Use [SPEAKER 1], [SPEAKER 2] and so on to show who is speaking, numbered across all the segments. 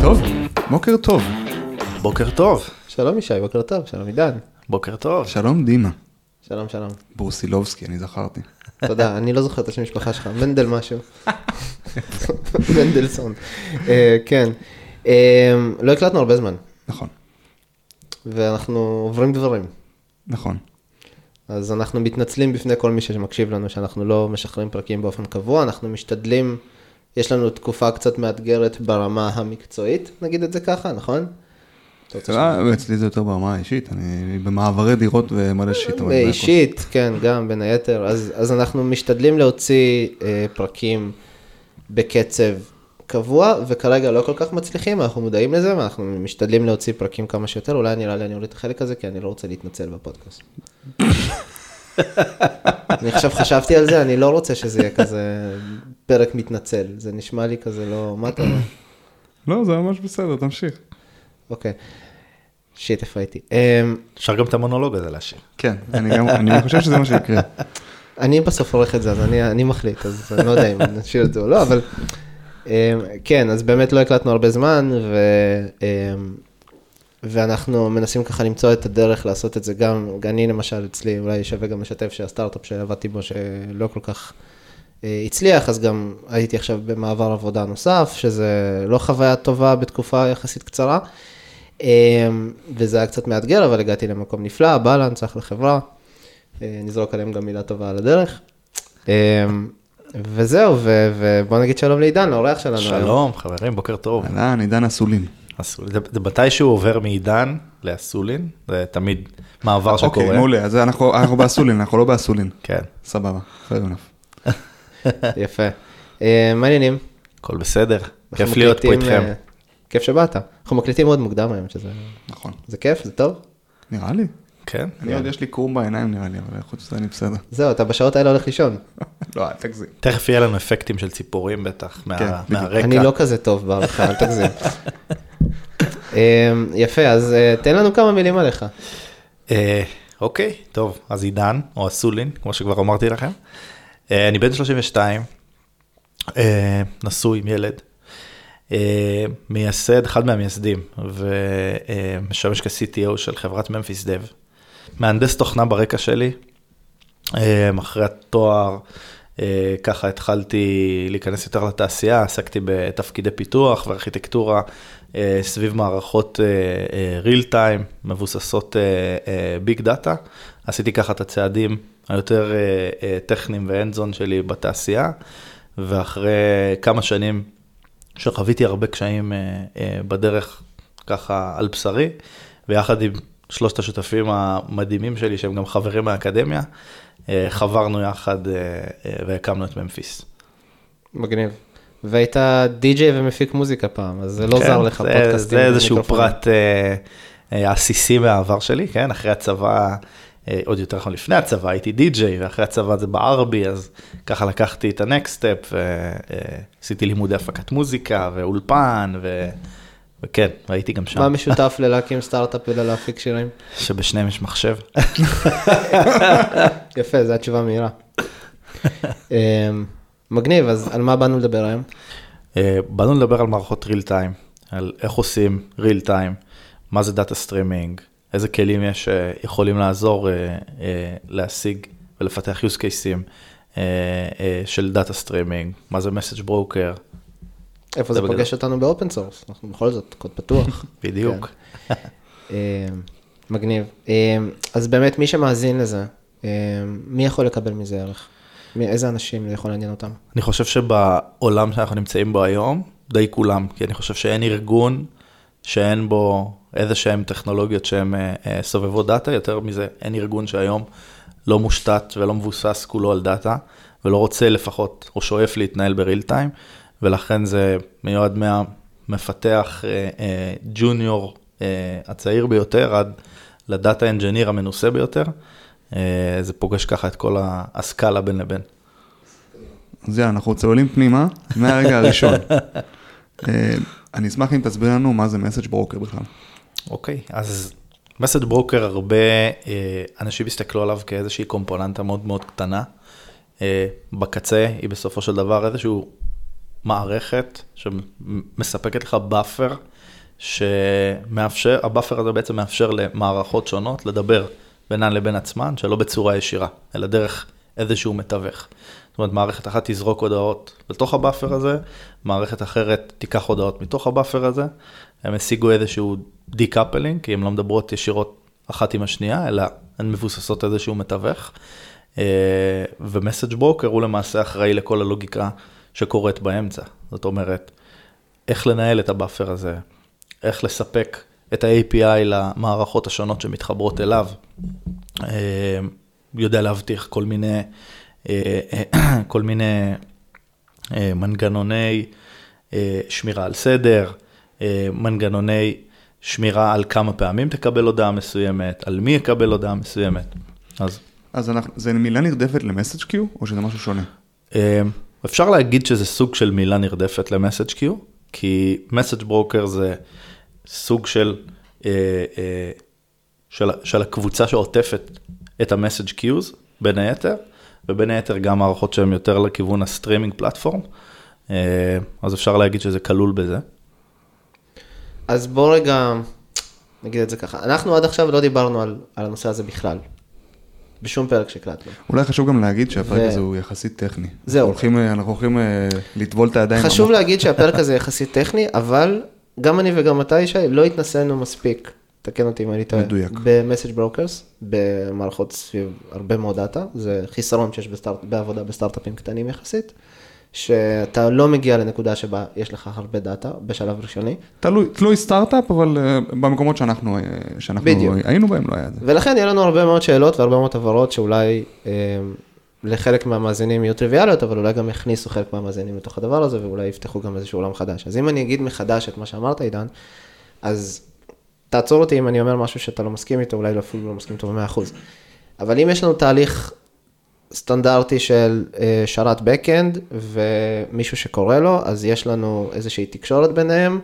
[SPEAKER 1] טוב, בוקר טוב.
[SPEAKER 2] בוקר טוב.
[SPEAKER 3] שלום ישי, בוקר טוב, שלום עידן.
[SPEAKER 2] בוקר טוב.
[SPEAKER 1] שלום דימה.
[SPEAKER 3] שלום, שלום.
[SPEAKER 1] ברוסילובסקי, אני זכרתי.
[SPEAKER 3] תודה, אני לא זוכר את השם משפחה שלך, מנדל משהו. מנדלסון. אה, כן. אה, לא הקלטנו הרבה זמן,
[SPEAKER 1] נכון,
[SPEAKER 3] ואנחנו עוברים דברים.
[SPEAKER 1] נכון.
[SPEAKER 3] אז אנחנו מתנצלים בפני כל מי שמקשיב לנו שאנחנו לא משחררים פרקים באופן קבוע, אנחנו משתדלים, יש לנו תקופה קצת מאתגרת ברמה המקצועית, נגיד את זה ככה, נכון?
[SPEAKER 1] אצלי זה יותר ברמה האישית, אני במעברי דירות ומלא שיט.
[SPEAKER 3] אישית, כן, גם בין היתר. אז, אז אנחנו משתדלים להוציא אה, פרקים בקצב קבוע, וכרגע לא כל כך מצליחים, אנחנו מודעים לזה, ואנחנו משתדלים להוציא פרקים כמה שיותר. אולי נראה לי אני אוריד את החלק הזה, כי אני לא רוצה להתנצל בפודקאסט. אני עכשיו חשבתי על זה, אני לא רוצה שזה יהיה כזה פרק מתנצל. זה נשמע לי כזה לא, מה אתה אומר?
[SPEAKER 1] לא, זה ממש בסדר, תמשיך.
[SPEAKER 3] אוקיי. שיט, איפה הייתי? אמ,
[SPEAKER 2] אפשר גם את המונולוג הזה להשאיר.
[SPEAKER 1] כן, אני גם, אני חושב שזה מה שיקרה.
[SPEAKER 3] אני בסוף עורך את זה, אז אני, אני מחליט, אז אני לא יודע אם נשאיר את זה או לא, אבל כן, אז באמת לא הקלטנו הרבה זמן, ו, אמ, ואנחנו מנסים ככה למצוא את הדרך לעשות את זה גם, אני למשל אצלי, אולי שווה גם לשתף שהסטארט-אפ שעבדתי בו, שלא כל כך אה, הצליח, אז גם הייתי עכשיו במעבר עבודה נוסף, שזה לא חוויה טובה בתקופה יחסית קצרה, אמ, וזה היה קצת מאתגר, אבל הגעתי למקום נפלא, בלנס, אחלה חברה. אה, נזרוק עליהם גם מילה טובה על הדרך. וזהו, ו- ובוא נגיד שלום לעידן, לאורח שלנו. היום.
[SPEAKER 2] שלום, חברים, בוקר טוב.
[SPEAKER 1] אהלן, עידן אסולין.
[SPEAKER 2] אסולין. זה זה מתישהו עובר מעידן לאסולין, זה תמיד מעבר שקורה.
[SPEAKER 1] אוקיי, מעולה, אז אנחנו אנחנו באסולין, אנחנו לא באסולין.
[SPEAKER 2] כן,
[SPEAKER 1] סבבה.
[SPEAKER 3] יפה. אה, מה העניינים?
[SPEAKER 2] הכל בסדר, כיף להיות פה איתכם.
[SPEAKER 3] אה, כיף שבאת. אנחנו מקליטים מאוד מוקדם היום, שזה
[SPEAKER 1] נכון.
[SPEAKER 3] זה כיף, זה טוב.
[SPEAKER 1] נראה לי.
[SPEAKER 2] כן,
[SPEAKER 1] אני עוד יש לי קרום בעיניים נראה לי, אבל חוץ מזה אני בסדר.
[SPEAKER 3] זהו, אתה בשעות האלה הולך לישון.
[SPEAKER 1] לא, אל תגזים.
[SPEAKER 2] תכף יהיה לנו אפקטים של ציפורים בטח,
[SPEAKER 1] כן.
[SPEAKER 2] מהרקע.
[SPEAKER 3] אני לא כזה טוב בערכה, אל תגזים. אה, יפה, אז אה, תן לנו כמה מילים עליך.
[SPEAKER 2] אה, אוקיי, טוב, אז עידן, או אסולין, כמו שכבר אמרתי לכם. אה, אני בן 32, אה, נשוי עם ילד, אה, מייסד, אחד מהמייסדים, ומשמש כ-CTO של חברת ממפיס דב. מהנדס תוכנה ברקע שלי, אה, אחרי התואר, אה, ככה התחלתי להיכנס יותר לתעשייה, עסקתי בתפקידי פיתוח וארכיטקטורה אה, סביב מערכות real time, מבוססות ביג דאטה. עשיתי ככה את הצעדים היותר טכניים ואנד-זון שלי בתעשייה, ואחרי כמה שנים שחוויתי הרבה קשיים בדרך ככה על בשרי, ויחד עם שלושת השותפים המדהימים שלי, שהם גם חברים מהאקדמיה, אה, חברנו יחד אה, אה, והקמנו את ממפיס.
[SPEAKER 3] מגניב. והיית די-ג'יי ומפיק מוזיקה פעם, אז זה לא
[SPEAKER 2] כן,
[SPEAKER 3] זר לך
[SPEAKER 2] זה-
[SPEAKER 3] פודקאסטים.
[SPEAKER 2] זה איזשהו. פרט עסיסי מהעבר שלי, כן, אחרי הצבא, אה, עוד יותר נכון, לפני הצבא הייתי די-ג'יי, ואחרי הצבא זה בער בי, אז ככה לקחתי את ה next step, ועשיתי לימודי הפקת מוזיקה, ואולפן, ו... וכן, והייתי גם שם,
[SPEAKER 3] מה משותף ללהקים סטארט-אפ ולהפיק שירים?
[SPEAKER 2] שבשניהם יש מחשב.
[SPEAKER 3] יפה, זו התשובה המהירה. אמ, מגניב, אז על מה באנו לדבר היום?
[SPEAKER 2] אה, באנו לדבר על מערכות real time, על איך עושים real time, מה זה data streaming, איזה כלים יש שיכולים לעזור אה, אה, להשיג ולפתח use cases אה, אה, של data streaming, מה זה message broker,
[SPEAKER 3] איפה
[SPEAKER 2] זה.
[SPEAKER 3] פוגש אותנו ב open source? אנחנו בכל זאת קוד פתוח.
[SPEAKER 2] בדיוק.
[SPEAKER 3] אמ, מגניב. אמ, אז באמת, מי שמאזין לזה, אמ, מי יכול לקבל מזה ערך? איזה אנשים זה יכול לעניין אותם?
[SPEAKER 2] אני חושב שבעולם שאנחנו נמצאים בו היום, די כולם, כי אני חושב שאין ארגון שאין בו איזה שהם טכנולוגיות שהן אה, אה, סובבות data, יותר מזה, אין ארגון שהיום לא מושתת ולא מבוסס כולו על data, ולא רוצה לפחות, או שואף להתנהל ב real time, ולכן זה מיועד מהמפתח אה, אה, junior אה, הצעיר ביותר עד ל data engineer המנוסה ביותר. זה פוגש ככה את כל הסקאלה בין לבין.
[SPEAKER 1] אז יאללה, אנחנו צוללים פנימה מהרגע הראשון. אני אשמח אם תסביר לנו מה זה message broker בכלל.
[SPEAKER 2] אוקיי, אז message broker, הרבה אנשים הסתכלו עליו כאיזושהי קומפוננטה מאוד מאוד קטנה בקצה היא בסופו של דבר איזושהי מערכת שמספקת לך buffer, שמאפשר, ה buffer הזה בעצם מאפשר למערכות שונות לדבר בינן לבין עצמן, שלא בצורה ישירה, אלא דרך איזשהו מתווך. זאת אומרת, מערכת אחת תזרוק הודעות לתוך ה buffer הזה, מערכת אחרת תיקח הודעות מתוך ה buffer הזה. הם השיגו איזשהו decoupling, כי הן לא מדברות ישירות אחת עם השנייה, אלא הן מבוססות איזשהו מתווך. ו message broker הוא למעשה אחראי לכל הלוגיקה שקורית באמצע. זאת אומרת, איך לנהל את ה buffer הזה, איך לספק את ה-API למערכות השונות שמתחברות אליו. אה, יודע להבטיח כל מיני, אה, כל מיני אה, מנגנוני שמירה על סדר, מנגנוני שמירה על כמה פעמים תקבל הודעה מסוימת, על מי יקבל הודעה מסוימת.
[SPEAKER 1] אז, אז אנחנו, זה מילה נרדפת queue, או שזה משהו שונה?
[SPEAKER 2] אפשר להגיד שזה סוג של מילה נרדפת ל message queue, כי message broker זה סוג של, אה, אה, של, של הקבוצה שעוטפת את ה message queues, בין היתר, ובין היתר גם מערכות שהן יותר לכיוון ה streaming platform, אה, אז אפשר להגיד שזה כלול בזה.
[SPEAKER 3] אז בוא רגע נגיד את זה ככה, אנחנו עד עכשיו לא דיברנו על, על הנושא הזה בכלל. בשום פרק שהקלטנו.
[SPEAKER 1] אולי חשוב גם להגיד שהפרק ו... הזה הוא יחסית טכני.
[SPEAKER 3] זהו.
[SPEAKER 1] הולכים, אנחנו הולכים לטבול את הידיים.
[SPEAKER 3] חשוב עמוק. להגיד שהפרק הזה יחסית טכני, אבל גם אני וגם אתה, ישי, לא התנסינו מספיק, תקן אותי אם אני טועה,
[SPEAKER 1] מדויק.
[SPEAKER 3] ב message brokers, במערכות סביב הרבה מאוד data, זה חיסרון שיש בסטארט, בעבודה בסטארט-אפים קטנים יחסית, שאתה לא מגיע לנקודה שבה יש לך הרבה data בשלב ראשוני.
[SPEAKER 1] תלוי, תלוי סטארט-אפ, אבל uh, במקומות שאנחנו, uh, שאנחנו בדיוק. היינו בהם לא היה את זה.
[SPEAKER 3] ולכן יהיה לנו הרבה מאוד שאלות והרבה מאוד הבהרות שאולי... Uh, לחלק מהמאזינים יהיו טריוויאליות, אבל אולי גם יכניסו חלק מהמאזינים לתוך הדבר הזה, ואולי יפתחו גם איזשהו עולם חדש. אז אם אני אגיד מחדש את מה שאמרת, עידן, אז תעצור אותי אם אני אומר משהו שאתה לא מסכים איתו, אולי לא אפילו לא מסכים איתו ב-100%. אבל אם יש לנו תהליך סטנדרטי של uh, שרת backend ומישהו שקורא לו, אז יש לנו איזושהי תקשורת ביניהם.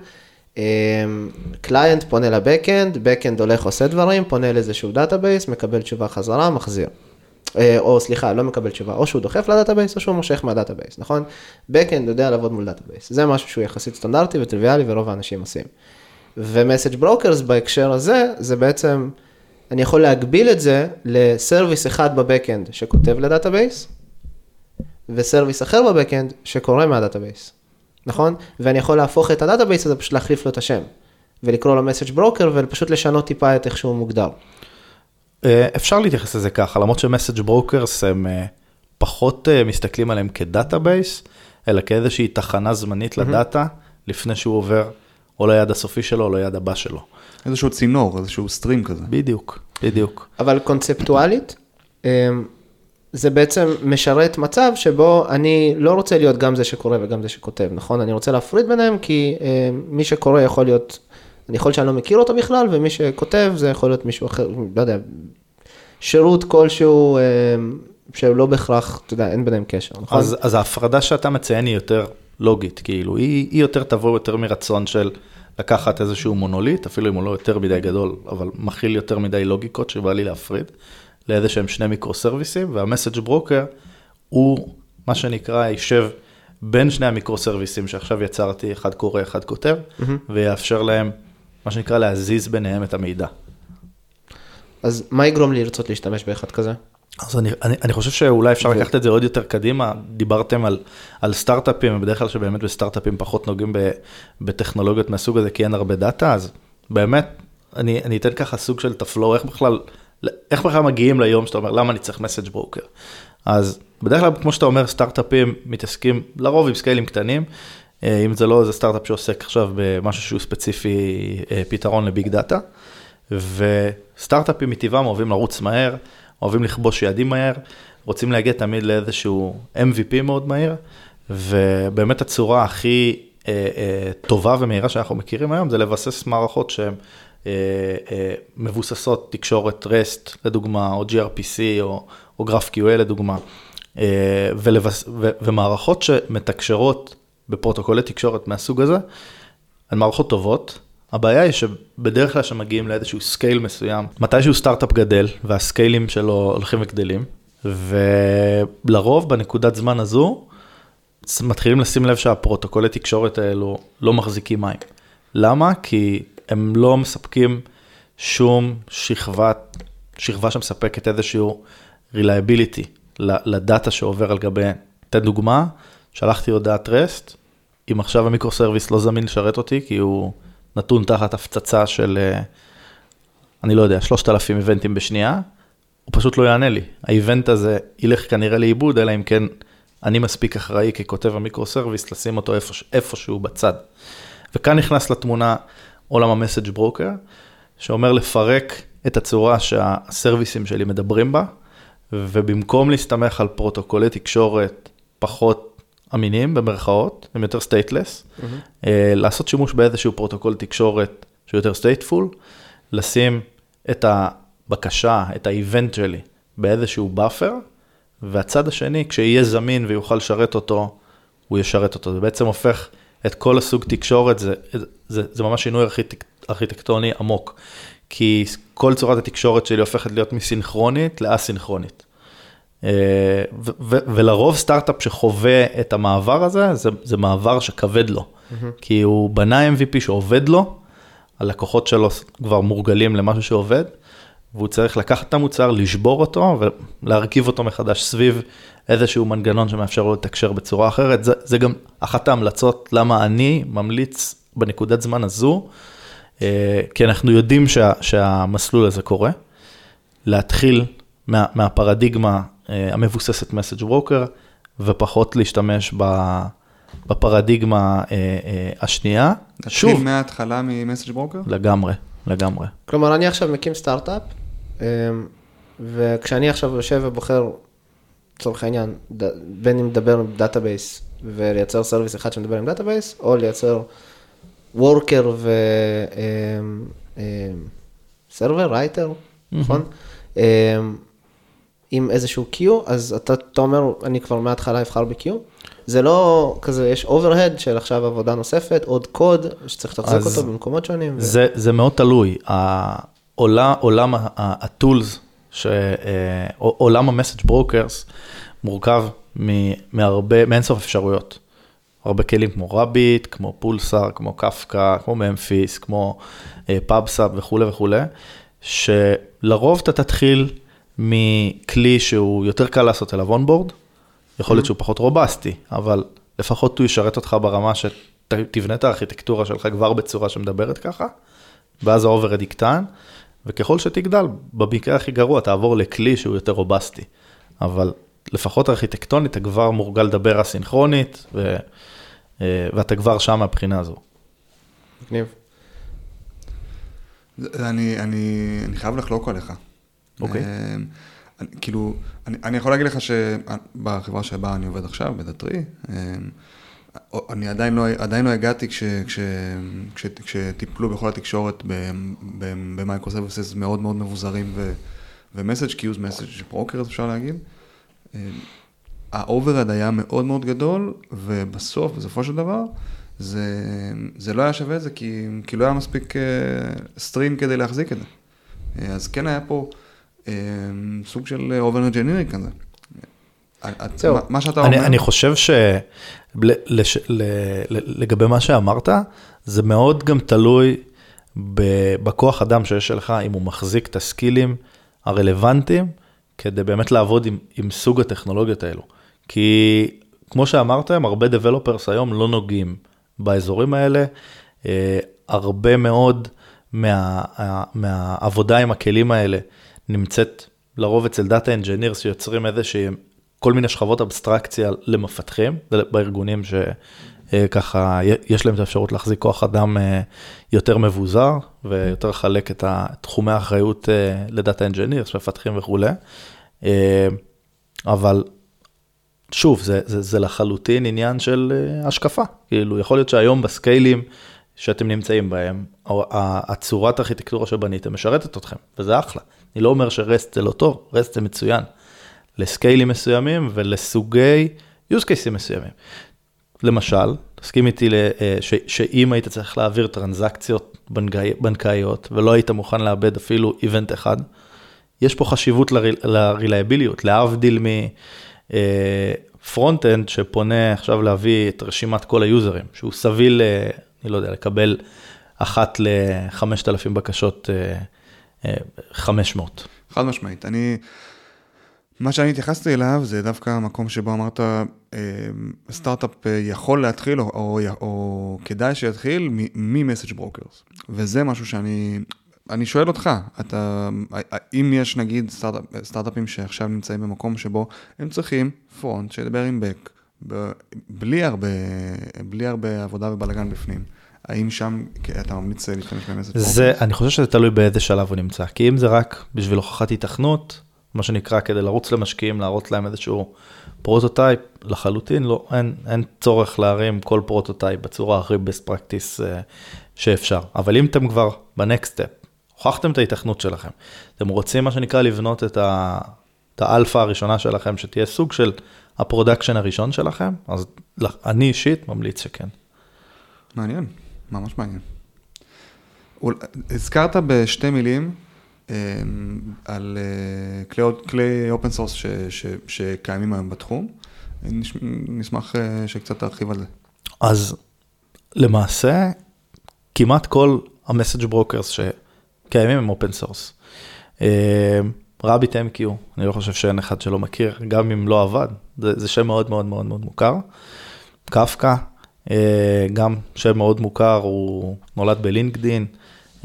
[SPEAKER 3] client um, פונה ל backend, backend הולך עושה דברים, פונה לאיזשהו database, מקבל תשובה חזרה, מחזיר. אה, או סליחה, לא מקבל תשובה, או שהוא דוחף ל database או שהוא מושך מה database, נכון? Backend יודע לעבוד מול database, זה משהו שהוא יחסית סטנדרטי וטריוויאלי ורוב האנשים עושים. ו message brokers בהקשר הזה, זה בעצם, אני יכול להגביל את זה ל service אחד ב backend שכותב ל database, ו service אחר ב backend שקורא מה database, נכון? ואני יכול להפוך את ה database הזה, פשוט להחליף לו את השם, ולקרוא לו message broker ופשוט לשנות טיפה את איך שהוא מוגדר.
[SPEAKER 2] אה, אפשר להתייחס לזה ככה, למרות ש message brokers הם אה, פחות אה, מסתכלים עליהם כ database, אלא כאיזושהי תחנה זמנית ל data, לפני שהוא עובר או ליד הסופי שלו או ליד הבא שלו.
[SPEAKER 1] איזשהו צינור, איזשהו stream כזה.
[SPEAKER 2] בדיוק, בדיוק.
[SPEAKER 3] אבל קונספטואלית, זה בעצם משרת מצב שבו אני לא רוצה להיות גם זה שקורא וגם זה שכותב, נכון? אני רוצה להפריד ביניהם, כי מי שקורא יכול להיות אני יכול שאני לא מכיר אותו בכלל, ומי שכותב זה יכול להיות מישהו אחר, לא יודע, שירות כלשהו, אה, שלא בהכרח, אתה יודע, אין ביניהם קשר, נכון?
[SPEAKER 2] אז, אז ההפרדה שאתה מציין היא יותר לוגית, כאילו, היא, היא יותר תבוא יותר מרצון של לקחת איזשהו מונוליט, אפילו אם הוא לא יותר מדי גדול, אבל מכיל יותר מדי לוגיקות שבא לי להפריד, לאיזה שהם שני מיקרו סרוויסים, והמסאג' ברוקר הוא מה שנקרא, יישב בין שני המיקרו סרוויסים שעכשיו יצרתי, אחד קורא, אחד כותב, mm-hmm. ויאפשר להם מה שנקרא להזיז ביניהם את המידע.
[SPEAKER 3] אז מה יגרום לי לרצות להשתמש באחד כזה?
[SPEAKER 2] אז אני, אני, אני חושב שאולי אפשר ו... לקחת את זה עוד יותר קדימה, דיברתם על, על סטארט-אפים, ובדרך כלל שבאמת בסטארט-אפים פחות נוגעים ב, בטכנולוגיות מהסוג הזה, כי אין הרבה דאטה, אז באמת, אני, אני אתן ככה סוג של תפלו, איך בכלל, איך בכלל מגיעים ליום שאתה אומר, למה אני צריך message broker? אז בדרך כלל, כמו שאתה אומר, סטארט-אפים מתעסקים לרוב עם סקיילים קטנים, אה, אם זה לא איזה סטארט-אפ שעוסק עכשיו במשהו שהוא ספציפי, אה, פתרון ל big data. וסטארט-אפים מטבעם אוהבים לרוץ מהר, אוהבים לכבוש יעדים מהר, רוצים להגיע תמיד לאיזשהו MVP מאוד מהיר, ובאמת הצורה הכי אה, אה, טובה ומהירה שאנחנו מכירים היום זה לבסס מערכות שהן אה, אה, מבוססות תקשורת REST לדוגמה, או gRPC או, או GraphQL לדוגמה, אה, ולבס, ו, ומערכות שמתקשרות בפרוטוקולי תקשורת מהסוג הזה, הן מערכות טובות. הבעיה היא שבדרך כלל שמגיעים לאיזשהו scale מסוים, מתישהו סטארט-אפ גדל והסקיילים שלו הולכים וגדלים, ולרוב בנקודת זמן הזו, מתחילים לשים לב שהפרוטוקולי תקשורת האלו לא מחזיקים מים. למה? כי הם לא מספקים שום שכבת, שכבה שמספקת איזשהו reliability ל data שעובר על גביהן. אתן דוגמה, שלחתי הודעת REST, אם עכשיו ה micro service לא זמין לשרת אותי, כי הוא נתון תחת הפצצה של, אה, אני לא יודע, 3,000 איבנטים בשנייה, הוא פשוט לא יענה לי. ה event הזה ילך כנראה לאיבוד, אלא אם כן אני מספיק אחראי ככותב ה micro service לשים אותו איפוש, איפשהו בצד. וכאן נכנס לתמונה עולם ה message broker, שאומר לפרק את הצורה שהסרוויסים שלי מדברים בה, ובמקום להסתמך על פרוטוקולי תקשורת פחות אמינים במרכאות, הם יותר stateless, mm-hmm. לעשות שימוש באיזשהו פרוטוקול תקשורת שהוא יותר stateful, לשים את הבקשה, את ה event שלי באיזשהו buffer, והצד השני, כשיהיה זמין ויוכל לשרת אותו, הוא ישרת אותו. זה בעצם הופך את כל הסוג תקשורת, זה, זה, זה ממש שינוי ארכיטק, ארכיטקטוני עמוק. כי כל צורת התקשורת שלי הופכת להיות מסינכרונית לאסינכרונית. אה, ולרוב סטארט-אפ שחווה את המעבר הזה, זה, זה מעבר שכבד לו. Mm-hmm. כי הוא בנה MVP שעובד לו, הלקוחות שלו כבר מורגלים למשהו שעובד, והוא צריך לקחת את המוצר, לשבור אותו ולהרכיב אותו מחדש סביב איזשהו מנגנון שמאפשר לו לתקשר בצורה אחרת. זה, זה גם אחת ההמלצות למה אני ממליץ בנקודת זמן הזו, אה, כי אנחנו יודעים שה, שהמסלול הזה קורה, להתחיל מה, מהפרדיגמה המבוססת מסאג' ברוקר, ופחות להשתמש בפרדיגמה אה, השנייה.
[SPEAKER 1] שוב. מההתחלה ממסאג' ברוקר?
[SPEAKER 2] לגמרי, לגמרי.
[SPEAKER 3] כלומר, אני עכשיו מקים סטארט-אפ, וכשאני עכשיו יושב ובוחר, לצורך העניין, בין אם לדבר עם database ולייצר service אחד שמדבר עם database, או לייצר worker ו server, writer, נכון? עם איזשהו queue, אז אתה, אתה אומר, אני כבר מההתחלה אבחר ב-queue. זה לא כזה, יש overhead של עכשיו עבודה נוספת, עוד קוד שצריך לתחזק אותו במקומות שונים.
[SPEAKER 2] זה, ו... זה מאוד תלוי. העולם, עולם ה tools, עולם ה message brokers מורכב מהרבה, מאינסוף אפשרויות. הרבה כלים כמו Rabbit, כמו Pulsar, כמו קפקא, כמו ממפיס, כמו Pub/Sub וכולי וכולי, שלרוב אתה תתחיל מכלי שהוא יותר קל לעשות עליו onboard, יכול להיות שהוא פחות robust-י, אבל לפחות הוא ישרת אותך ברמה שתבנה את הארכיטקטורה שלך כבר בצורה שמדברת ככה, ואז ה overhead יקטן, וככל שתגדל, במקרה הכי גרוע תעבור לכלי שהוא יותר robust-י, אבל לפחות ארכיטקטונית אתה כבר מורגל לדבר אסינכרונית, ו... אה, ואתה כבר שם מהבחינה הזו.
[SPEAKER 3] מגניב.
[SPEAKER 1] אני, אני, אני חייב לחלוק עליך.
[SPEAKER 2] אוקיי. Okay.
[SPEAKER 1] אני, כאילו, אני, אני יכול להגיד לך שבחברה שבה אני עובד עכשיו, ב Datree, אני עדיין לא, עדיין לא הגעתי כש, כש, כש, כשטיפלו בכל התקשורת במייקרו מאוד מאוד מבוזרים ו message queues message broker, אפשר להגיד. ה overhead היה מאוד מאוד גדול, ובסוף, בסופו של דבר, זה, זה לא היה שווה את זה, כי, כי לא היה מספיק stream כדי להחזיק את זה. אז כן היה פה אה, סוג של over engineering כזה.
[SPEAKER 2] זהו. מה שאתה אומר... אני, חושב שלגבי מה שאמרת, זה מאוד גם תלוי בכוח אדם שיש לך, אם הוא מחזיק את ה skillים הרלוונטיים, כדי באמת לעבוד עם, עם סוג הטכנולוגיות האלו. כי כמו שאמרתם, הרבה developers היום לא נוגעים באזורים האלה, אה, הרבה מאוד מה, מהעבודה עם הכלים האלה נמצאת לרוב אצל data engineers שיוצרים איזה שהם כל מיני שכבות אבסטרקציה למפתחים, בארגונים שככה אה, יש להם את האפשרות להחזיק כוח אדם אה, יותר מבוזר ויותר לחלק את תחומי האחריות ל data engineers, מפתחים וכולי. אבל שוב, זה, זה, זה לחלוטין עניין של השקפה. כאילו, יכול להיות שהיום ב scaleים שאתם נמצאים בהם, הצורת הארכיטקטורה שבניתם משרתת אתכם, וזה אחלה. אני לא אומר ש REST זה לא טוב, REST זה מצוין. ל scaleים מסוימים ולסוגי use cases מסוימים. למשל, תסכים איתי אה, שאם היית צריך להעביר טרנזקציות בנקאיות ולא היית מוכן לאבד אפילו event אחד, יש פה חשיבות ל reliabilityות, להבדיל מ front-end שפונה עכשיו להביא את רשימת כל ה userים, שהוא סביל, אה, אני לא יודע, לקבל אחת ל-5,000 בקשות 500.
[SPEAKER 1] חד משמעית. אני, מה שאני התייחסתי אליו זה דווקא המקום שבו אמרת, סטארט-אפ יכול להתחיל, או, או, או כדאי שיתחיל מ message brokers. וזה משהו שאני, אני שואל אותך, אתה, אם יש נגיד סטארט, סטארט-אפים שעכשיו נמצאים במקום שבו הם צריכים front שידבר עם back, בלי הרבה, בלי הרבה עבודה ובלאגן בפנים. האם שם אתה ממליץ להשתמש ב message brokers?
[SPEAKER 2] אני חושב שזה תלוי באיזה שלב הוא נמצא, כי אם זה רק בשביל הוכחת היתכנות, מה שנקרא, כדי לרוץ למשקיעים, להראות להם איזשהו פרוטוטייפ, לחלוטין לא, אין, אין צורך להרים כל פרוטוטייפ בצורה הכי best practice uh, שאפשר. אבל אם אתם כבר ב next step, הוכחתם את ההיתכנות שלכם, אתם רוצים מה שנקרא לבנות את, ה, את האלפא הראשונה שלכם, שתהיה סוג של ה production הראשון שלכם, אז אני אישית ממליץ שכן.
[SPEAKER 1] מעניין, ממש מעניין. הזכרת בשתי מילים אמ, על אה, כלי open source שקיימים היום בתחום. נשמח אה, שקצת תרחיב על זה.
[SPEAKER 2] אז למעשה, כמעט כל ה message brokers שקיימים הם open source. RabbitMQ, אני לא חושב שאין אחד שלא מכיר, גם אם לא עבד, זה, זה שם מאוד מאוד מאוד מאוד מוכר. קפקא, אה, גם שם מאוד מוכר, הוא נולד ב LinkedIn.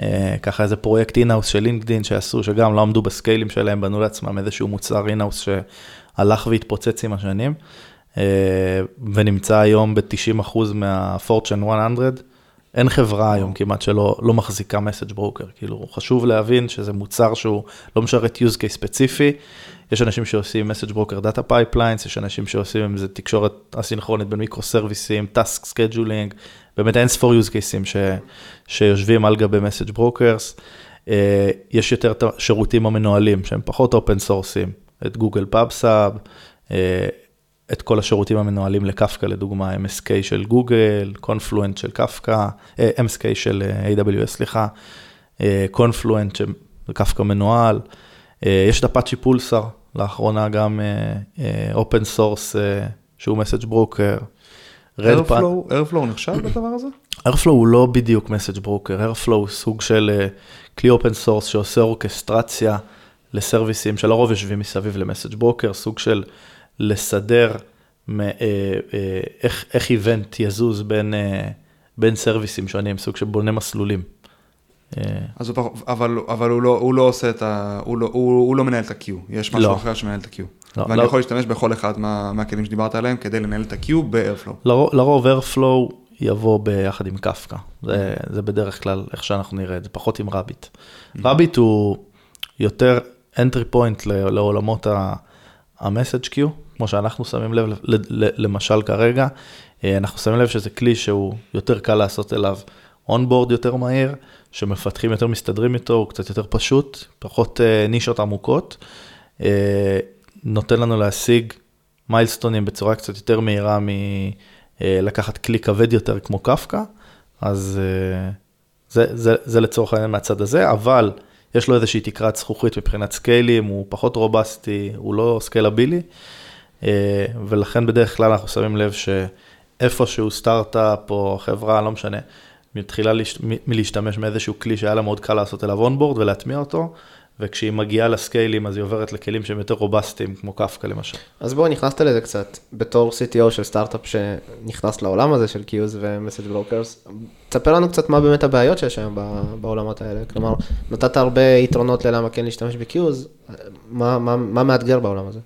[SPEAKER 2] אה, ככה איזה פרויקט in-house של LinkedIn שעשו, שגם לא עמדו בסקיילים שלהם, בנו לעצמם איזשהו מוצר in-house שהלך והתפוצץ עם השנים, אה, ונמצא היום ב-90% מה-Fortune 100. אין חברה היום כמעט שלא לא מחזיקה message broker, כאילו חשוב להבין שזה מוצר שהוא לא משרת use case ספציפי, יש אנשים שעושים message broker data pipelines, יש אנשים שעושים עם זה תקשורת אסינכרונית בין מיקרו סרוויסים, task scheduling, באמת אין ספור use cases ש, שיושבים על גבי message brokers. אה, יש יותר שירותים המנוהלים שהם פחות open source ים, את Google Pub/Sub, את כל השירותים המנוהלים לקפקא, לדוגמה, MSK של Google, Confluent של קפקא, אה, MSK של אה, AWS, סליחה, Confluent של קפקא מנוהל. יש את Apache Pulsar, לאחרונה גם open source שהוא message broker.
[SPEAKER 1] Airflow נחשב בדבר הזה?
[SPEAKER 2] Airflow הוא לא בדיוק message broker, Airflow הוא סוג של כלי open source שעושה אורכסטרציה לסרוויסים שלרוב יושבים מסביב ל message broker, סוג של לסדר אה, אה, איך, איך event יזוז בין, אה, בין סרוויסים שונים, סוג שבונה מסלולים.
[SPEAKER 1] אז הוא, אבל, אבל הוא, לא, הוא לא עושה את ה... הוא לא, הוא, הוא לא מנהל את ה-queue, יש משהו לא. אחר שמנהל את ה-queue. לא, ואני לא. יכול להשתמש בכל אחד מה, מהכלים שדיברת עליהם כדי לנהל את ה-Q ב-Airflow.
[SPEAKER 2] לרוב, לרוב Airflow יבוא ביחד עם קפקא, זה, זה בדרך כלל איך שאנחנו נראה את זה, פחות עם רביט. רביט הוא יותר entry point לעולמות ה-message queue, כמו שאנחנו שמים לב, למשל כרגע, אה, אנחנו שמים לב שזה כלי שהוא יותר קל לעשות אליו אונבורד יותר מהיר, שמפתחים יותר מסתדרים איתו, הוא קצת יותר פשוט, פחות אה, נישות עמוקות, אה, נותן לנו להשיג מיילסטונים בצורה קצת יותר מהירה מלקחת כלי כבד יותר כמו קפקא, אז זה, זה, זה לצורך העניין מהצד הזה, אבל יש לו איזושהי תקרת זכוכית מבחינת סקיילים, הוא פחות רובסטי, הוא לא סקיילבילי. אה, ולכן בדרך כלל אנחנו שמים לב שאיפשהו סטארט-אפ או חברה, לא משנה, מתחילה מלהשתמש מאיזשהו כלי שהיה לה מאוד קל לעשות אליו onboard ולהטמיע אותו, וכשהיא מגיעה לסקיילים אז היא עוברת לכלים שהם יותר רובסטיים, כמו קפקא למשל.
[SPEAKER 3] אז בוא, נכנסת לזה קצת, בתור CTO של סטארט-אפ שנכנס לעולם הזה של queues ו message brokers, תספר לנו קצת מה באמת הבעיות שיש היום בעולמות האלה, כלומר, נתת הרבה יתרונות ללמה כן להשתמש ב queues, מה, מה, מה מאתגר בעולם הזה?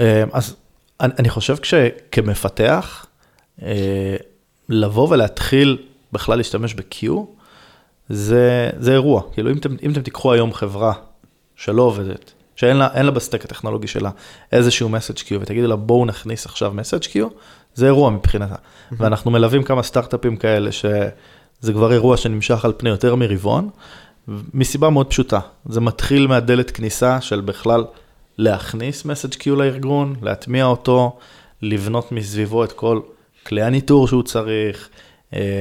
[SPEAKER 2] אה, אז אני, אני חושב שכמפתח, אה, לבוא ולהתחיל בכלל להשתמש ב-Q, זה, זה אירוע. כאילו, אם אתם, אם אתם תיקחו היום חברה שלא עובדת, שאין לה, לה בסטק הטכנולוגי שלה איזשהו message queue, ותגידו לה בואו נכניס עכשיו message queue, זה אירוע מבחינתה. Mm-hmm. ואנחנו מלווים כמה סטארט-אפים כאלה, שזה כבר אירוע שנמשך על פני יותר מרבעון, מסיבה מאוד פשוטה. זה מתחיל מהדלת כניסה של בכלל להכניס מסאג' קיו לארגון, להטמיע אותו, לבנות מסביבו את כל כלי הניטור שהוא צריך,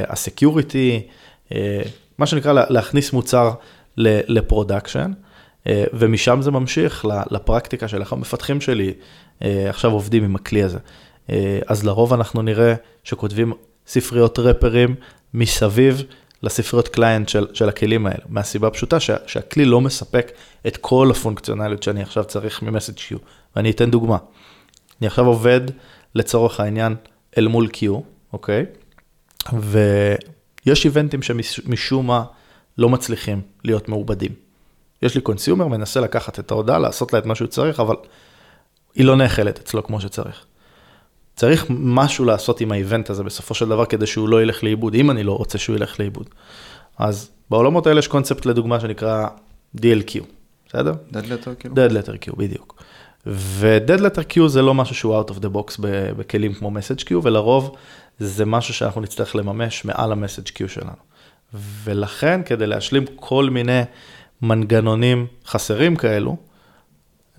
[SPEAKER 2] ה security, אה, מה שנקרא להכניס מוצר ל production. אה, ומשם זה ממשיך לפרקטיקה של איך המפתחים שלי אה, עכשיו עובדים עם הכלי הזה. אה, אז לרוב אנחנו נראה שכותבים ספריות wrapper ים מסביב לספריות client של, של הכלים האלה, מהסיבה הפשוטה שה, שהכלי לא מספק את כל הפונקציונליות שאני עכשיו צריך מ-message queue. ואני אתן דוגמה. אני עכשיו עובד לצורך העניין אל מול Q, אוקיי? ויש איבנטים שמשום מה לא מצליחים להיות מעובדים. יש לי קונסיומר, מנסה לקחת את ההודעה, לעשות לה את מה שהוא צריך, אבל היא לא נאכלת אצלו כמו שצריך. צריך משהו לעשות עם האיבנט הזה בסופו של דבר כדי שהוא לא ילך לאיבוד, אם אני לא רוצה שהוא ילך לאיבוד. אז בעולמות האלה יש קונספט לדוגמה שנקרא DLQ, בסדר?
[SPEAKER 1] Dead letter כאילו?
[SPEAKER 2] Dead letter Q, בדיוק. ו-Dead letter Q זה לא משהו שהוא out of the box בכלים כמו message Q, ולרוב זה משהו שאנחנו נצטרך לממש מעל ה-message Q שלנו. ולכן כדי להשלים כל מיני מנגנונים חסרים כאלו,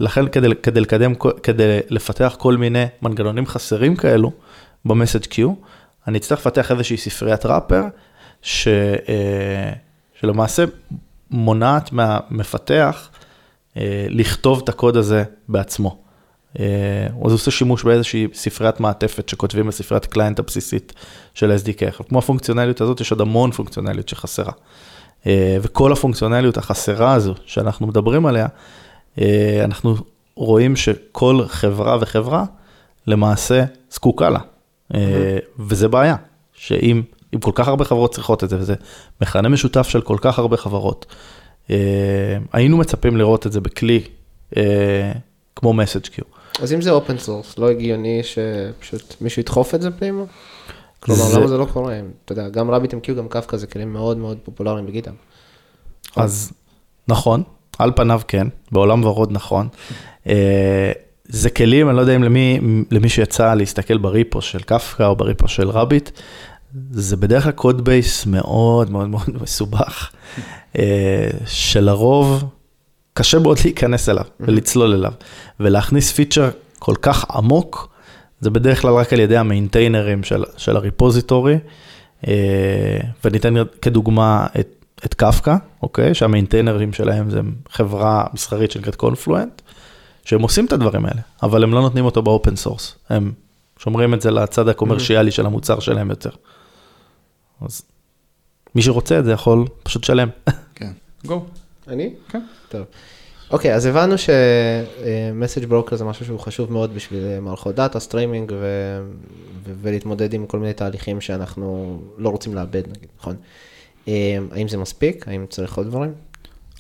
[SPEAKER 2] לכן כדי, כדי לקדם, כדי לפתח כל מיני מנגנונים חסרים כאלו במסאג' קיו, אני אצטרך לפתח איזושהי ספריית ראפר, ש, אה, שלמעשה מונעת מהמפתח אה, לכתוב את הקוד הזה בעצמו. אה, אז הוא עושה שימוש באיזושהי ספריית מעטפת שכותבים בספריית קליינט הבסיסית של SDK. כמו הפונקציונליות הזאת, יש עוד המון פונקציונליות שחסרה. וכל הפונקציונליות החסרה הזו שאנחנו מדברים עליה, אנחנו רואים שכל חברה וחברה למעשה זקוקה לה, mm-hmm. וזה בעיה, שאם אם כל כך הרבה חברות צריכות את זה, וזה מכנה משותף של כל כך הרבה חברות, אה, היינו מצפים לראות את זה בכלי כמו message queue.
[SPEAKER 3] אז אם זה open source, לא הגיוני שפשוט מישהו ידחוף את זה פנימה? כלומר, זה... למה זה לא קורה? אתה יודע, גם רביט MQ, גם קפקא זה כלים מאוד מאוד פופולריים בגיטה.
[SPEAKER 2] אז נכון, על פניו כן, בעולם ורוד נכון. אה, זה כלים, אני לא יודע אם למי, למי שיצא להסתכל ב repo של קפקא או ב repo של Rabbit, זה בדרך כלל code base מאוד מאוד מאוד מסובך, אה, שלרוב קשה מאוד להיכנס אליו ולצלול אליו, ולהכניס פיצ'ר כל כך עמוק, זה בדרך כלל רק על ידי המיינטיינרים של, של ה repository, אה, וניתן כדוגמה את את קפקא, אוקיי? שהמיינטיינרים שלהם זה חברה מסחרית שנקראת Confluent, שהם עושים את הדברים האלה, אבל הם לא נותנים אותו ב open source. הם שומרים את זה לצד ה commercial של המוצר שלהם יותר. אז מי שרוצה את זה יכול פשוט לשלם.
[SPEAKER 1] כן, go.
[SPEAKER 3] אני? כן. טוב. אוקיי, אז הבנו ש message broker זה משהו שהוא חשוב מאוד בשביל מערכות דאטה, סטרימינג ולהתמודד עם כל מיני תהליכים שאנחנו לא רוצים לאבד, נגיד, נכון? אמ, האם זה מספיק? האם צריך עוד דברים?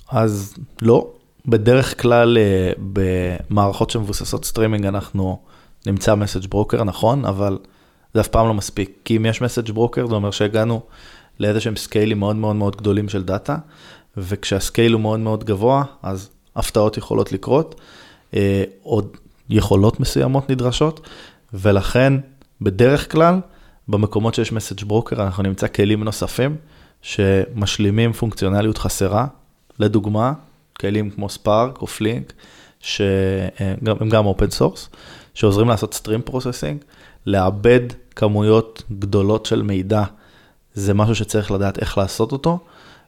[SPEAKER 2] אז לא. בדרך כלל אה, במערכות שמבוססות סטרימינג אנחנו נמצא message broker, נכון, אבל זה אף פעם לא מספיק. כי אם יש message broker זה אומר שהגענו לאיזה שהם סקיילים מאוד מאוד מאוד גדולים של דאטה, וכשה scale הוא מאוד מאוד גבוה, אז הפתעות יכולות לקרות, אה, עוד יכולות מסוימות נדרשות, ולכן בדרך כלל במקומות שיש message broker אנחנו נמצא כלים נוספים. שמשלימים פונקציונליות חסרה, לדוגמה, כלים כמו Spark או Flink, שהם גם open source, שעוזרים לעשות stream processing, לעבד כמויות גדולות של מידע, זה משהו שצריך לדעת איך לעשות אותו,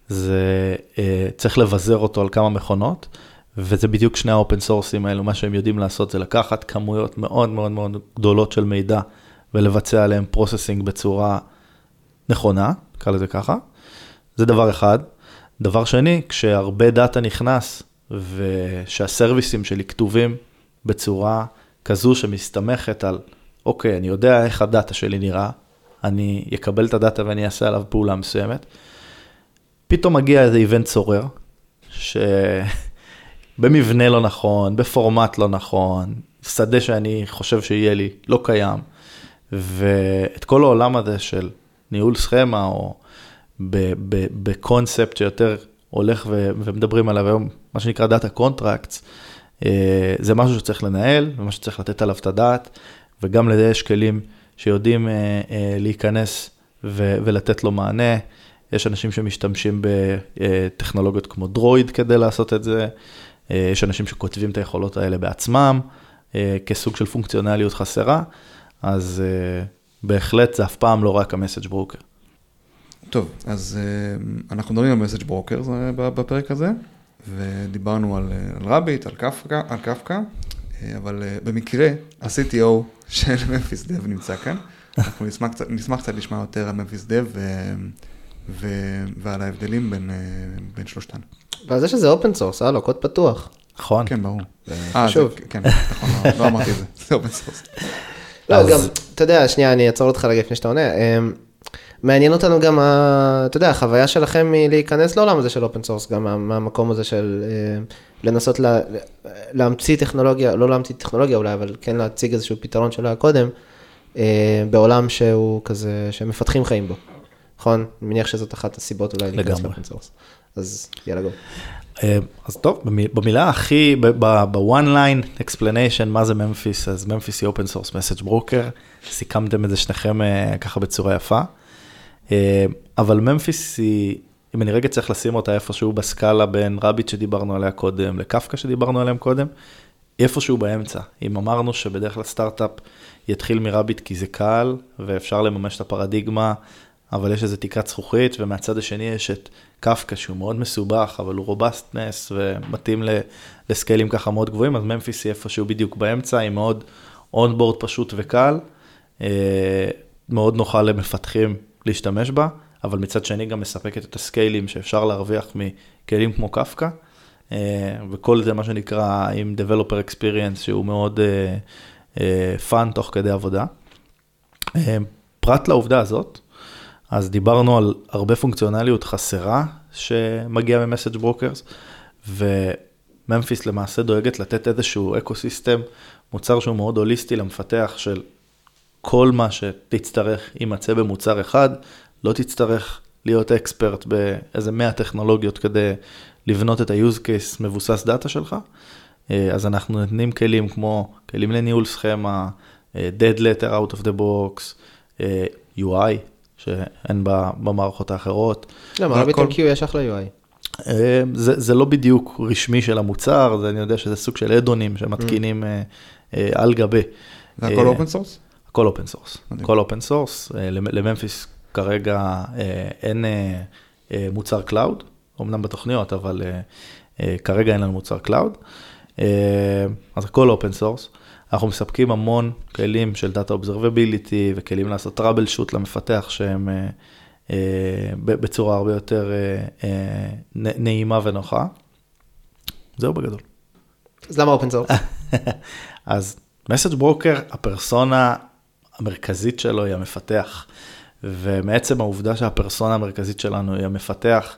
[SPEAKER 2] זה אה, צריך לבזר אותו על כמה מכונות, וזה בדיוק שני ה open source ים האלו, מה שהם יודעים לעשות זה לקחת כמויות מאוד מאוד מאוד גדולות של מידע ולבצע עליהם processing בצורה נכונה, נקרא לזה ככה, זה דבר אחד. דבר שני, כשהרבה דאטה נכנס ושהסרוויסים שלי כתובים בצורה כזו שמסתמכת על, אוקיי, אני יודע איך הדאטה שלי נראה, אני אקבל את הדאטה ואני אעשה עליו פעולה מסוימת. פתאום מגיע איזה event סורר, שבמבנה לא נכון, בפורמט לא נכון, שדה שאני חושב שיהיה לי לא קיים, ואת כל העולם הזה של ניהול סכמה או בקונספט שיותר הולך ו, ומדברים עליו היום, מה שנקרא data contracts, אה, זה משהו שצריך לנהל, ומה שצריך לתת עליו את הדעת, וגם לזה יש כלים שיודעים אה, אה, להיכנס ו, ולתת לו מענה. יש אנשים שמשתמשים בטכנולוגיות כמו דרויד כדי לעשות את זה, יש אנשים שכותבים את היכולות האלה בעצמם, כסוג של פונקציונליות חסרה, אז בהחלט זה אף פעם לא רק המסאג' ברוקר.
[SPEAKER 1] טוב, אז uh, אנחנו מדברים על מסאג' ברוקר בפרק הזה. ודיברנו על, אה, על רביט, על קפקא, על קפקא, אה, אבל אה, במקרה ה-CTO של ממפיס דב נמצא כאן. אנחנו נשמח נשמח קצת לשמוע יותר על ממפיס דב ו, ו, ועל ההבדלים בין, אה, בין שלושתן.
[SPEAKER 3] ועל זה שזה open source, הלו, קוד פתוח.
[SPEAKER 2] נכון.
[SPEAKER 1] כן, ברור. אה,
[SPEAKER 3] חשוב.
[SPEAKER 1] זה- כן, נכון, לא- לא אמרתי את זה, זה open source.
[SPEAKER 3] לא,
[SPEAKER 2] אז-
[SPEAKER 3] גם, אתה יודע, שנייה, אני אעצור אותך רגע לפני שאתה עונה. מעניין אותנו גם, ה- אתה יודע, החוויה שלכם מלהיכנס לעולם הזה של open source, גם מה- מהמקום הזה של אמ, לנסות לה- להמציא טכנולוגיה, לא להמציא טכנולוגיה אולי, אבל כן להציג איזשהו פתרון שלא היה קודם, אה, בעולם שהוא כזה, שמפתחים חיים בו. נכון? אני מניח שזאת אחת הסיבות אולי להיכנס.
[SPEAKER 2] ל
[SPEAKER 3] open source. אז יאללה גו.
[SPEAKER 2] אה, אז טוב, במי- במילה הכי, ב-one line explanation, מה זה ממפיס, אז ממפיס היא open source message broker, סיכמתם את זה שניכם אה, ככה בצורה יפה. אה, אבל ממפיס היא, אם אני רגע צריך לשים אותה איפשהו בסקאלה בין רביט שדיברנו עליה קודם, לקפקא שדיברנו עליהם קודם, איפשהו באמצע. אם אמרנו שבדרך כלל סטארט-אפ יתחיל מרביט כי זה קל, ואפשר לממש את הפרדיגמה, אבל יש איזו תקרת זכוכית, ומהצד השני יש את קפקא שהוא מאוד מסובך, אבל הוא robustness ומתאים לסקיילים ככה מאוד גבוהים, אז ממפיס היא איפשהו בדיוק באמצע, היא מאוד onboard פשוט וקל, אה, מאוד נוחה למפתחים להשתמש בה, אבל מצד שני גם מספקת את הסקיילים שאפשר להרוויח מכלים כמו קפקא, אה, וכל זה מה שנקרא עם Developer Experience שהוא מאוד fun תוך כדי עבודה. אה, פרט לעובדה הזאת, אז דיברנו על הרבה פונקציונליות חסרה שמגיעה מ message brokers, וממפיס למעשה דואגת לתת איזשהו ecosystem, מוצר שהוא מאוד הוליסטי למפתח של כל מה שתצטרך יימצא במוצר אחד, לא תצטרך להיות expert באיזה 100 טכנולוגיות כדי לבנות את ה-use case מבוסס דאטה שלך. אה, אז אנחנו נותנים כלים כמו כלים לניהול סכמה, אה, dead letter out of the box, אה, UI, שאין בה- במערכות האחרות.
[SPEAKER 3] למה,
[SPEAKER 1] זה
[SPEAKER 3] רביט
[SPEAKER 1] הכל-
[SPEAKER 3] MQ יש אחלה UI.
[SPEAKER 2] זה, זה לא בדיוק רשמי של המוצר, זה, אני יודע שזה סוג של add-ons שמתקינים אה, על גבי.
[SPEAKER 1] זה הכל open source?
[SPEAKER 2] הכל open
[SPEAKER 1] source.
[SPEAKER 2] הכל open source. לממפיס כרגע אה, אין אה, אה, מוצר cloud, אמנם בתוכניות, אבל אה, אה, כרגע אין לנו מוצר cloud. אה, אז הכל open source. אנחנו מספקים המון כלים של Data Observability וכלים לעשות troubleshoot למפתח שהם אה, אה, בצורה הרבה יותר אה, אה, נעימה ונוחה. זהו בגדול.
[SPEAKER 3] אז למה open source?
[SPEAKER 2] אז message broker, הפרסונה המרכזית שלו היא המפתח. ומעצם העובדה שהפרסונה המרכזית שלנו היא המפתח,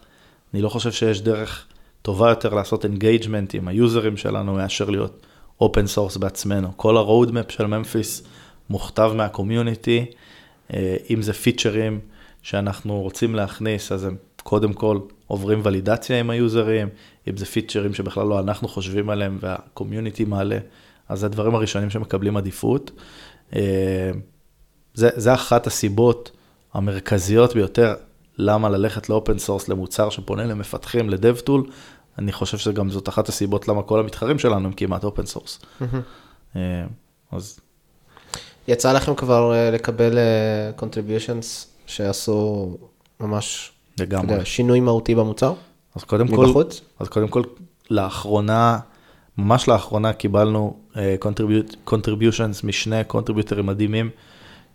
[SPEAKER 2] אני לא חושב שיש דרך טובה יותר לעשות engagement עם ה users שלנו מאשר להיות open source בעצמנו. כל ה-roadmap של ממפיס מוכתב מה community, אה, אם זה features שאנחנו רוצים להכניס, אז הם קודם כל עוברים ולידציה עם ה users, אם זה features שבכלל לא אנחנו חושבים עליהם וה community מעלה, אז זה הדברים הראשונים שמקבלים עדיפות. אה, זה, זה אחת הסיבות המרכזיות ביותר למה ללכת ל open source למוצר שפונה למפתחים, ל dev tool. אני חושב שגם זאת אחת הסיבות למה כל המתחרים שלנו הם כמעט open source. אה, אז
[SPEAKER 3] יצא לכם כבר אה, לקבל contributions שעשו ממש,
[SPEAKER 2] לגמרי.
[SPEAKER 3] יודע, שינוי מהותי במוצר?
[SPEAKER 2] אז קודם כל,
[SPEAKER 3] מבחוץ?
[SPEAKER 2] אז קודם כל, לאחרונה, ממש לאחרונה קיבלנו uh, contribute, contributions משני קונטריביוטרים מדהימים,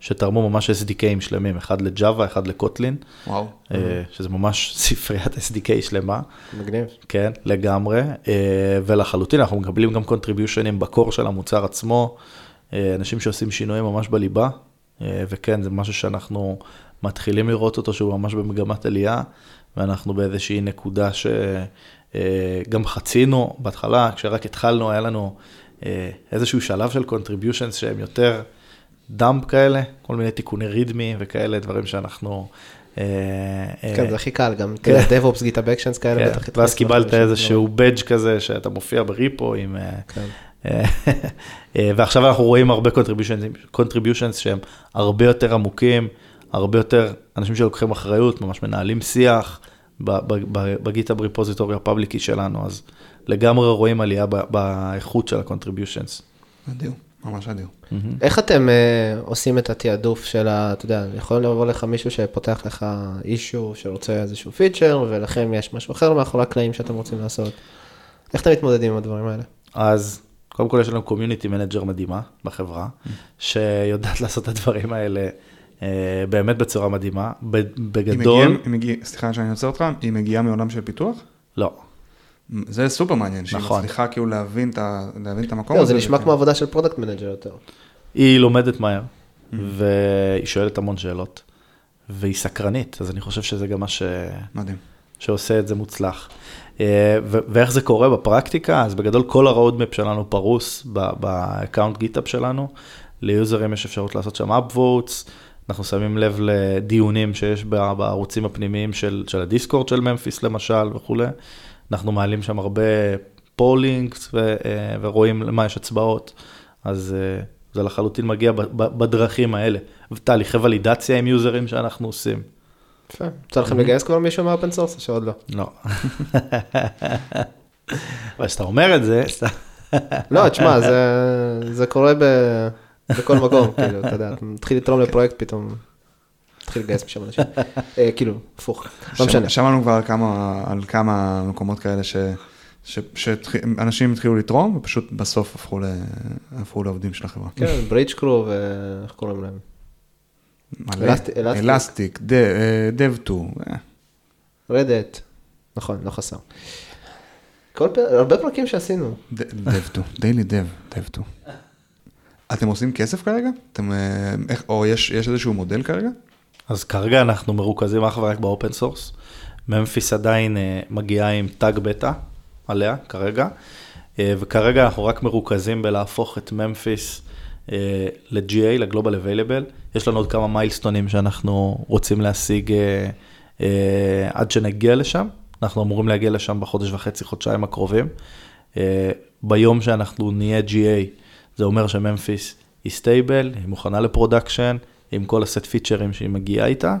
[SPEAKER 2] שתרמו ממש SDKים שלמים, אחד לג'אווה, אחד לקוטלין,
[SPEAKER 1] וואו.
[SPEAKER 2] uh, שזה ממש ספריית SDK שלמה,
[SPEAKER 3] מגניב.
[SPEAKER 2] כן, לגמרי, uh, ולחלוטין אנחנו מקבלים גם contributionים בקור של המוצר עצמו, uh, אנשים שעושים שינויים ממש בליבה, uh, וכן, זה משהו שאנחנו מתחילים לראות אותו שהוא ממש במגמת עלייה, ואנחנו באיזושהי נקודה שגם חצינו בהתחלה, כשרק התחלנו, היה לנו אה, איזשהו שלב של contributions שהם יותר דאמפ כאלה, כל מיני תיקוני רידמי וכאלה, דברים שאנחנו... אה, אה,
[SPEAKER 3] כן, זה הכי קל, גם
[SPEAKER 2] כן.
[SPEAKER 3] DevOps, GitHub Actions כאלה,
[SPEAKER 2] כן,
[SPEAKER 3] בטח
[SPEAKER 2] ואז
[SPEAKER 3] התחלת
[SPEAKER 2] קיבלת איזשהו בדג' כזה שאתה מופיע בריפו עם... אה,
[SPEAKER 3] כן.
[SPEAKER 2] אה, ועכשיו אנחנו רואים הרבה contributions שהם הרבה יותר עמוקים, הרבה יותר אנשים שלוקחים אחריות, ממש מנהלים שיח בגיטאב ריפוזיטורי הפאבליקי שלנו, אז לגמרי רואים עלייה ב- באיכות של ה-contributions.
[SPEAKER 1] מדהים. ממש אדיר.
[SPEAKER 3] איך אתם אה, עושים את התעדוף של ה... אתה יודע, יכול לבוא לך מישהו שפותח לך אישו שרוצה איזשהו פיצ'ר, ולכם יש משהו אחר מאחורי הקלעים שאתם רוצים לעשות. איך אתם מתמודדים עם הדברים האלה?
[SPEAKER 2] אז קודם כל יש לנו community manager מדהימה בחברה, שיודעת לעשות את הדברים האלה באמת בצורה מדהימה. בגדול,
[SPEAKER 1] מגיעה, היא מגיעה, סליחה שאני עוצר אותך, היא מגיעה מעולם של פיתוח?
[SPEAKER 2] לא.
[SPEAKER 1] זה סופר מעניין, שהיא
[SPEAKER 2] נכון.
[SPEAKER 1] מצליחה כאילו להבין את ה- להבין את המקום
[SPEAKER 3] לא,
[SPEAKER 1] הזה.
[SPEAKER 3] זה נשמע
[SPEAKER 1] וכן.
[SPEAKER 3] כמו עבודה של product manager יותר.
[SPEAKER 2] היא לומדת מהר, והיא שואלת המון שאלות, והיא סקרנית, אז אני חושב שזה גם מה ש...
[SPEAKER 1] מדהים.
[SPEAKER 2] שעושה את זה מוצלח. אה, ו- ואיך זה קורה בפרקטיקה? אז בגדול כל ה-roadmap שלנו פרוס ב account GitHub שלנו. ל users יש אפשרות לעשות שם upvotes, אנחנו שמים לב לדיונים שיש בערוצים הפנימיים של, של ה Discord של ממפיס למשל וכולי. אנחנו מעלים שם הרבה pollings ו- אה, ורואים למה יש הצבעות, אז אה, זה לחלוטין מגיע בדרכים האלה. ותהליכי ולידציה עם users שאנחנו עושים.
[SPEAKER 3] יפה. יצא לכם לגייס כבר מישהו מה open source או שעוד לא?
[SPEAKER 2] לא. אבל כשאתה אומר את זה.
[SPEAKER 3] לא, תשמע, זה- זה קורה ב- בכל מקום, כאילו, אתה יודע, אתה מתחיל לתרום לפרויקט פתאום, מתחיל לגייס משם אנשים. אה, כאילו, הפוך, לא משנה.
[SPEAKER 1] שמענו כבר על כמה, מקומות כאלה ש... שאנשים התחילו לתרום, ופשוט בסוף הפכו, ל... הפכו לעובדים של החברה.
[SPEAKER 3] כן, Bridgecrew ואיך קוראים להם?
[SPEAKER 1] מלא.
[SPEAKER 3] Elastic.
[SPEAKER 1] Dev.to. Red
[SPEAKER 3] Hat, נכון, לא חסר. כל פר... הרבה פרקים שעשינו.
[SPEAKER 1] דב-טו, דיילי דב, דב-טו. אתם עושים כסף כרגע? אתם, אה, איך, או יש, יש איזשהו מודל כרגע?
[SPEAKER 2] אז כרגע אנחנו מרוכזים אך ורק ב open source. ממפיס עדיין אה, מגיעה עם tag בטא עליה כרגע, אה, וכרגע אנחנו רק מרוכזים בלהפוך את ממפיס ל-GA, ל-Global Available. יש לנו עוד כמה מיילסטונים שאנחנו רוצים להשיג עד שנגיע לשם. אנחנו אמורים להגיע לשם בחודש וחצי, חודשיים הקרובים. ביום שאנחנו נהיה GA, זה אומר שממפיס היא stable, היא מוכנה ל production, עם כל הסט פיצ'רים שהיא מגיעה איתה,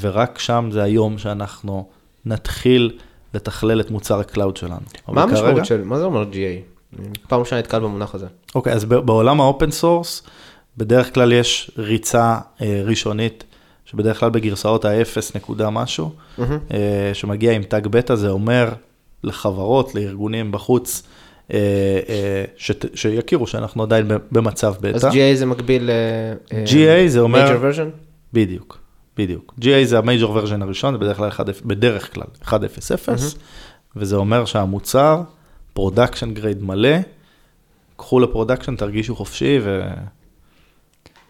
[SPEAKER 2] ורק שם זה היום שאנחנו נתחיל לתכלל את מוצר ה cloud שלנו.
[SPEAKER 3] מה
[SPEAKER 2] כרגע-
[SPEAKER 3] המשמעות של, מה זה אומר GA? פעם ראשונה נתקל במונח הזה.
[SPEAKER 2] אוקיי, אז ב- בעולם ה open source, בדרך כלל יש ריצה אה, ראשונית, שבדרך כלל בגרסאות ה-0 נקודה משהו,
[SPEAKER 3] מהמם.
[SPEAKER 2] אה, שמגיע עם tag בטא, זה אומר לחברות, לארגונים בחוץ, אה, אה, שיכירו שאנחנו עדיין במצב
[SPEAKER 3] אז
[SPEAKER 2] בטא.
[SPEAKER 3] GA זה מקביל ל... אה,
[SPEAKER 2] GA זה אומר-
[SPEAKER 3] major version?
[SPEAKER 2] בדיוק, בדיוק. GA זה ה major version הראשון, זה בדרך כלל 1, בדרך כלל 1.0.0, וזה אומר שהמוצר, production grade מלא, קחו לפרודקשן, תרגישו חופשי ו...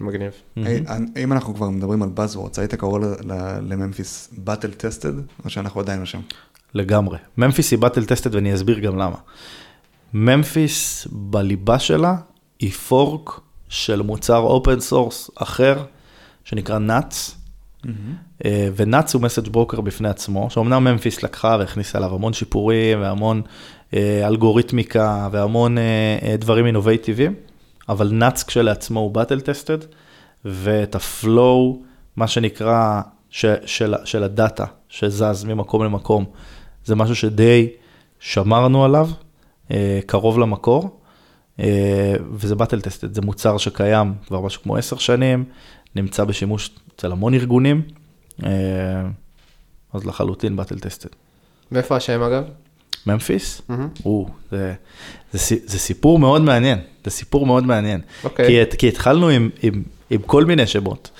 [SPEAKER 3] מגניב.
[SPEAKER 1] היי, אם אנחנו כבר מדברים על Buzzwords, היית קורא ל Memphis battle tested, או שאנחנו עדיין לא שם?
[SPEAKER 2] לגמרי. ממפיס היא battle tested ואני אסביר גם למה. ממפיס בליבה שלה היא fork של מוצר open source אחר, שנקרא NATS, אה, ו NATS הוא message broker בפני עצמו, שאומנם ממפיס לקחה והכניסה אליו המון שיפורים והמון אה, אלגוריתמיקה והמון אה, דברים אינובייטיביים, אבל NATS כשלעצמו הוא battle tested, ואת ה flow, מה שנקרא, ש, של, של הדאטה שזז ממקום למקום, זה משהו שדי שמרנו עליו, קרוב למקור, אה, וזה battle tested, זה מוצר שקיים כבר משהו כמו עשר שנים, נמצא בשימוש אצל המון ארגונים, אה, אז לחלוטין באטל טסטד.
[SPEAKER 3] מאיפה השם אגב?
[SPEAKER 2] ממפיס,
[SPEAKER 3] מהמם.
[SPEAKER 2] או, זה, זה, זה סיפור מאוד מעניין, זה סיפור מאוד מעניין.
[SPEAKER 3] אוקיי.
[SPEAKER 2] כי, כי התחלנו עם, עם, עם כל מיני שמות,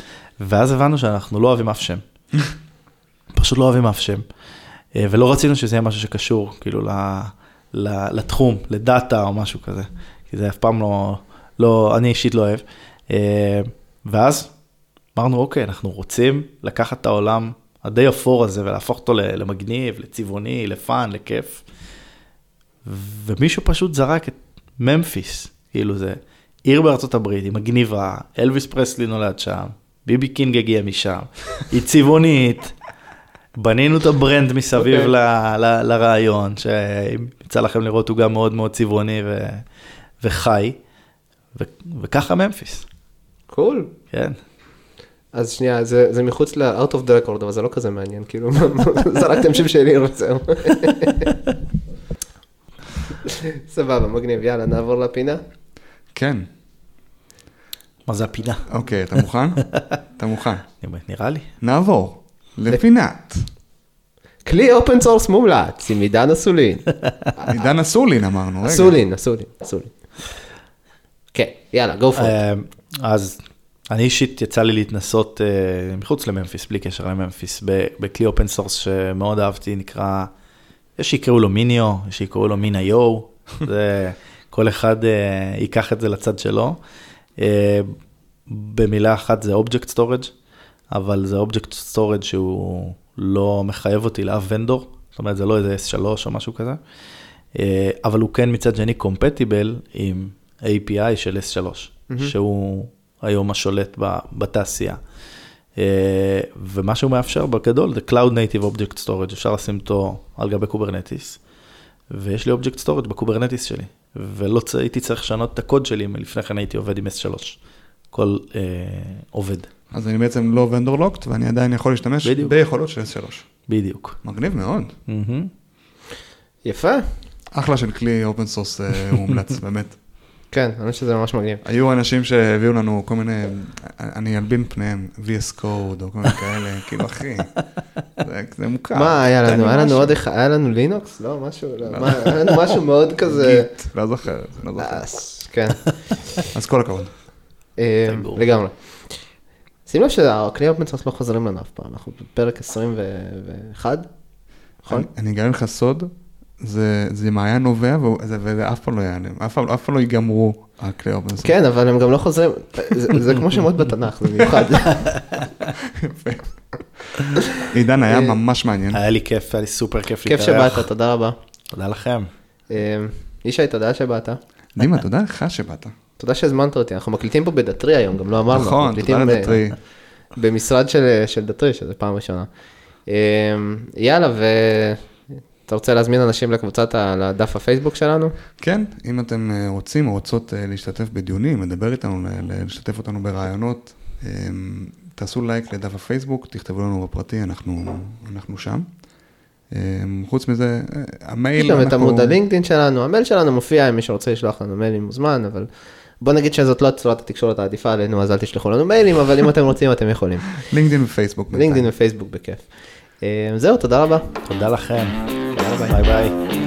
[SPEAKER 2] ואז הבנו שאנחנו לא אוהבים אף שם. פשוט לא אוהבים אף שם. אה, ולא רצינו שזה יהיה משהו שקשור, כאילו, ל, לתחום, לדאטה או משהו כזה. כי זה אף פעם לא, לא אני אישית לא אוהב. אה, ואז אמרנו, אוקיי, אנחנו רוצים לקחת את העולם הדי אפור הזה ולהפוך אותו למגניב, לצבעוני, ל fun, לכיף. ומישהו פשוט זרק את ממפיס, כאילו זה עיר בארצות הברית, היא מגניבה, אלוויס פרסלי נולד שם, B.B. King הגיע משם, היא צבעונית, בנינו את ה brand מסביב
[SPEAKER 3] אוקיי.
[SPEAKER 2] ל- ל- לרעיון, שאם יצא לכם לראות הוא גם מאוד מאוד צבעוני ו- וחי, ו- וככה Memphis,
[SPEAKER 3] cool.
[SPEAKER 2] כן.
[SPEAKER 3] אז שנייה, זה, זה מחוץ ל-out of the record, אבל זה לא כזה מעניין, כאילו, זרקתם שם שלי וזהו. סבבה, מגניב, יאללה, נעבור לפינה.
[SPEAKER 1] כן.
[SPEAKER 2] מה זה הפינה?
[SPEAKER 1] אוקיי, אתה מוכן? אתה מוכן.
[SPEAKER 2] נראה לי.
[SPEAKER 1] נעבור לפינת.
[SPEAKER 3] כלי open source מומלץ עם עידן אסולין.
[SPEAKER 1] עידן אסולין אמרנו, רגע.
[SPEAKER 3] אסולין, אסולין, אסולין. כן, יאללה, go for it.
[SPEAKER 2] אה, אז אני אישית יצא לי להתנסות אה, מחוץ לממפיס, בלי קשר לממפיס, בכלי open source שמאוד אהבתי, נקרא, יש שיקראו לו MinIO, יש שיקראו לו Min IO, זה כל אחד אה, ייקח את זה לצד שלו. במילה אחת זה object storage, אבל זה object storage שהוא לא מחייב אותי לאף vendor, זאת אומרת זה לא איזה S3 או משהו כזה, אה, אבל הוא כן מצד שני compatible עם API של S3, שהוא היום השולט בתעשייה. אה, ומה שהוא מאפשר בגדול זה Cloud Native Object Storage, אפשר לשים אותו על גבי Kubernetes, ויש לי Object Storage ב Kubernetes שלי, ולא הייתי צריך לשנות את הקוד שלי, מלפני כן הייתי עובד עם S3, כל אה, עובד,
[SPEAKER 1] אז אני בעצם לא vendor locked, ואני עדיין יכול להשתמש
[SPEAKER 2] בדיוק.
[SPEAKER 1] ביכולות של S3.
[SPEAKER 2] בדיוק.
[SPEAKER 1] מגניב מאוד.
[SPEAKER 2] מהמם.
[SPEAKER 3] יפה.
[SPEAKER 1] אחלה של כלי open source מומלץ, באמת.
[SPEAKER 3] כן, אני חושב שזה ממש מגניב.
[SPEAKER 1] היו אנשים שהביאו לנו כל מיני, אני אלבין פניהם, VS Code או כל מיני כאלה, כאילו אחי, זה- זה מוכר.
[SPEAKER 3] מה היה לנו? היה לנו. עוד אחד, היה לנו לינוקס? לא, משהו, לא, מה, היה לנו משהו מאוד כזה...
[SPEAKER 1] Git, לא זוכר, לא זוכר.
[SPEAKER 3] אה, כן,
[SPEAKER 1] אז כל הכבוד.
[SPEAKER 3] אה. לגמרי. שים לב open source לא חוזרים לנו אף פעם, אנחנו בפרק 21, נכון?
[SPEAKER 1] אני- אני אגלה לך סוד, זה זה מעיין נובע, וזה אף פעם לא ייעלם, אף פעם אף פעם לא ייגמרו open source.
[SPEAKER 3] כן, אבל הם גם לא חוזרים, זה זה כמו שמות בתנ"ך, זה מיוחד.
[SPEAKER 1] עידן היה
[SPEAKER 3] אה,
[SPEAKER 1] ממש מעניין.
[SPEAKER 2] היה לי כיף, היה לי סופר כיף
[SPEAKER 3] כיף
[SPEAKER 2] להתארח.
[SPEAKER 3] שבאת, תודה רבה.
[SPEAKER 2] תודה לכם.
[SPEAKER 3] אה, ישי, תודה שבאת.
[SPEAKER 1] דימה, תודה לך שבאת.
[SPEAKER 3] תודה שהזמנת אותי, אנחנו מקליטים פה בדטרי היום, גם לא אמרנו.
[SPEAKER 1] נכון, תודה לדטרי.
[SPEAKER 3] במשרד של, של דטרי, שזה פעם ראשונה. אמ, יאללה, ואתה רוצה להזמין אנשים לקבוצת, לדף הפייסבוק שלנו?
[SPEAKER 1] כן, אם אתם אה, רוצים או רוצות אה, להשתתף בדיונים, לדבר איתנו, לשתף אותנו ברעיונות, אה, תעשו לייק לדף הפייסבוק, תכתבו לנו בפרטי, אנחנו, אנחנו שם. אה, חוץ מזה, אה, המייל,
[SPEAKER 3] יש גם את
[SPEAKER 1] אנחנו-
[SPEAKER 3] עמוד הלינקדאין שלנו, המייל שלנו מופיע, אם מי שרוצה לשלוח לנו מיילים מוזמן, אבל בוא נגיד שזאת לא צורת התקשורת העדיפה עלינו, אז אל תשלחו לנו מיילים, אבל אם אתם רוצים אתם יכולים.
[SPEAKER 1] לינקדאין ופייסבוק.
[SPEAKER 3] לינקדאין ופייסבוק בכיף. אמ, זהו, תודה רבה.
[SPEAKER 2] תודה לכם. ביי ביי.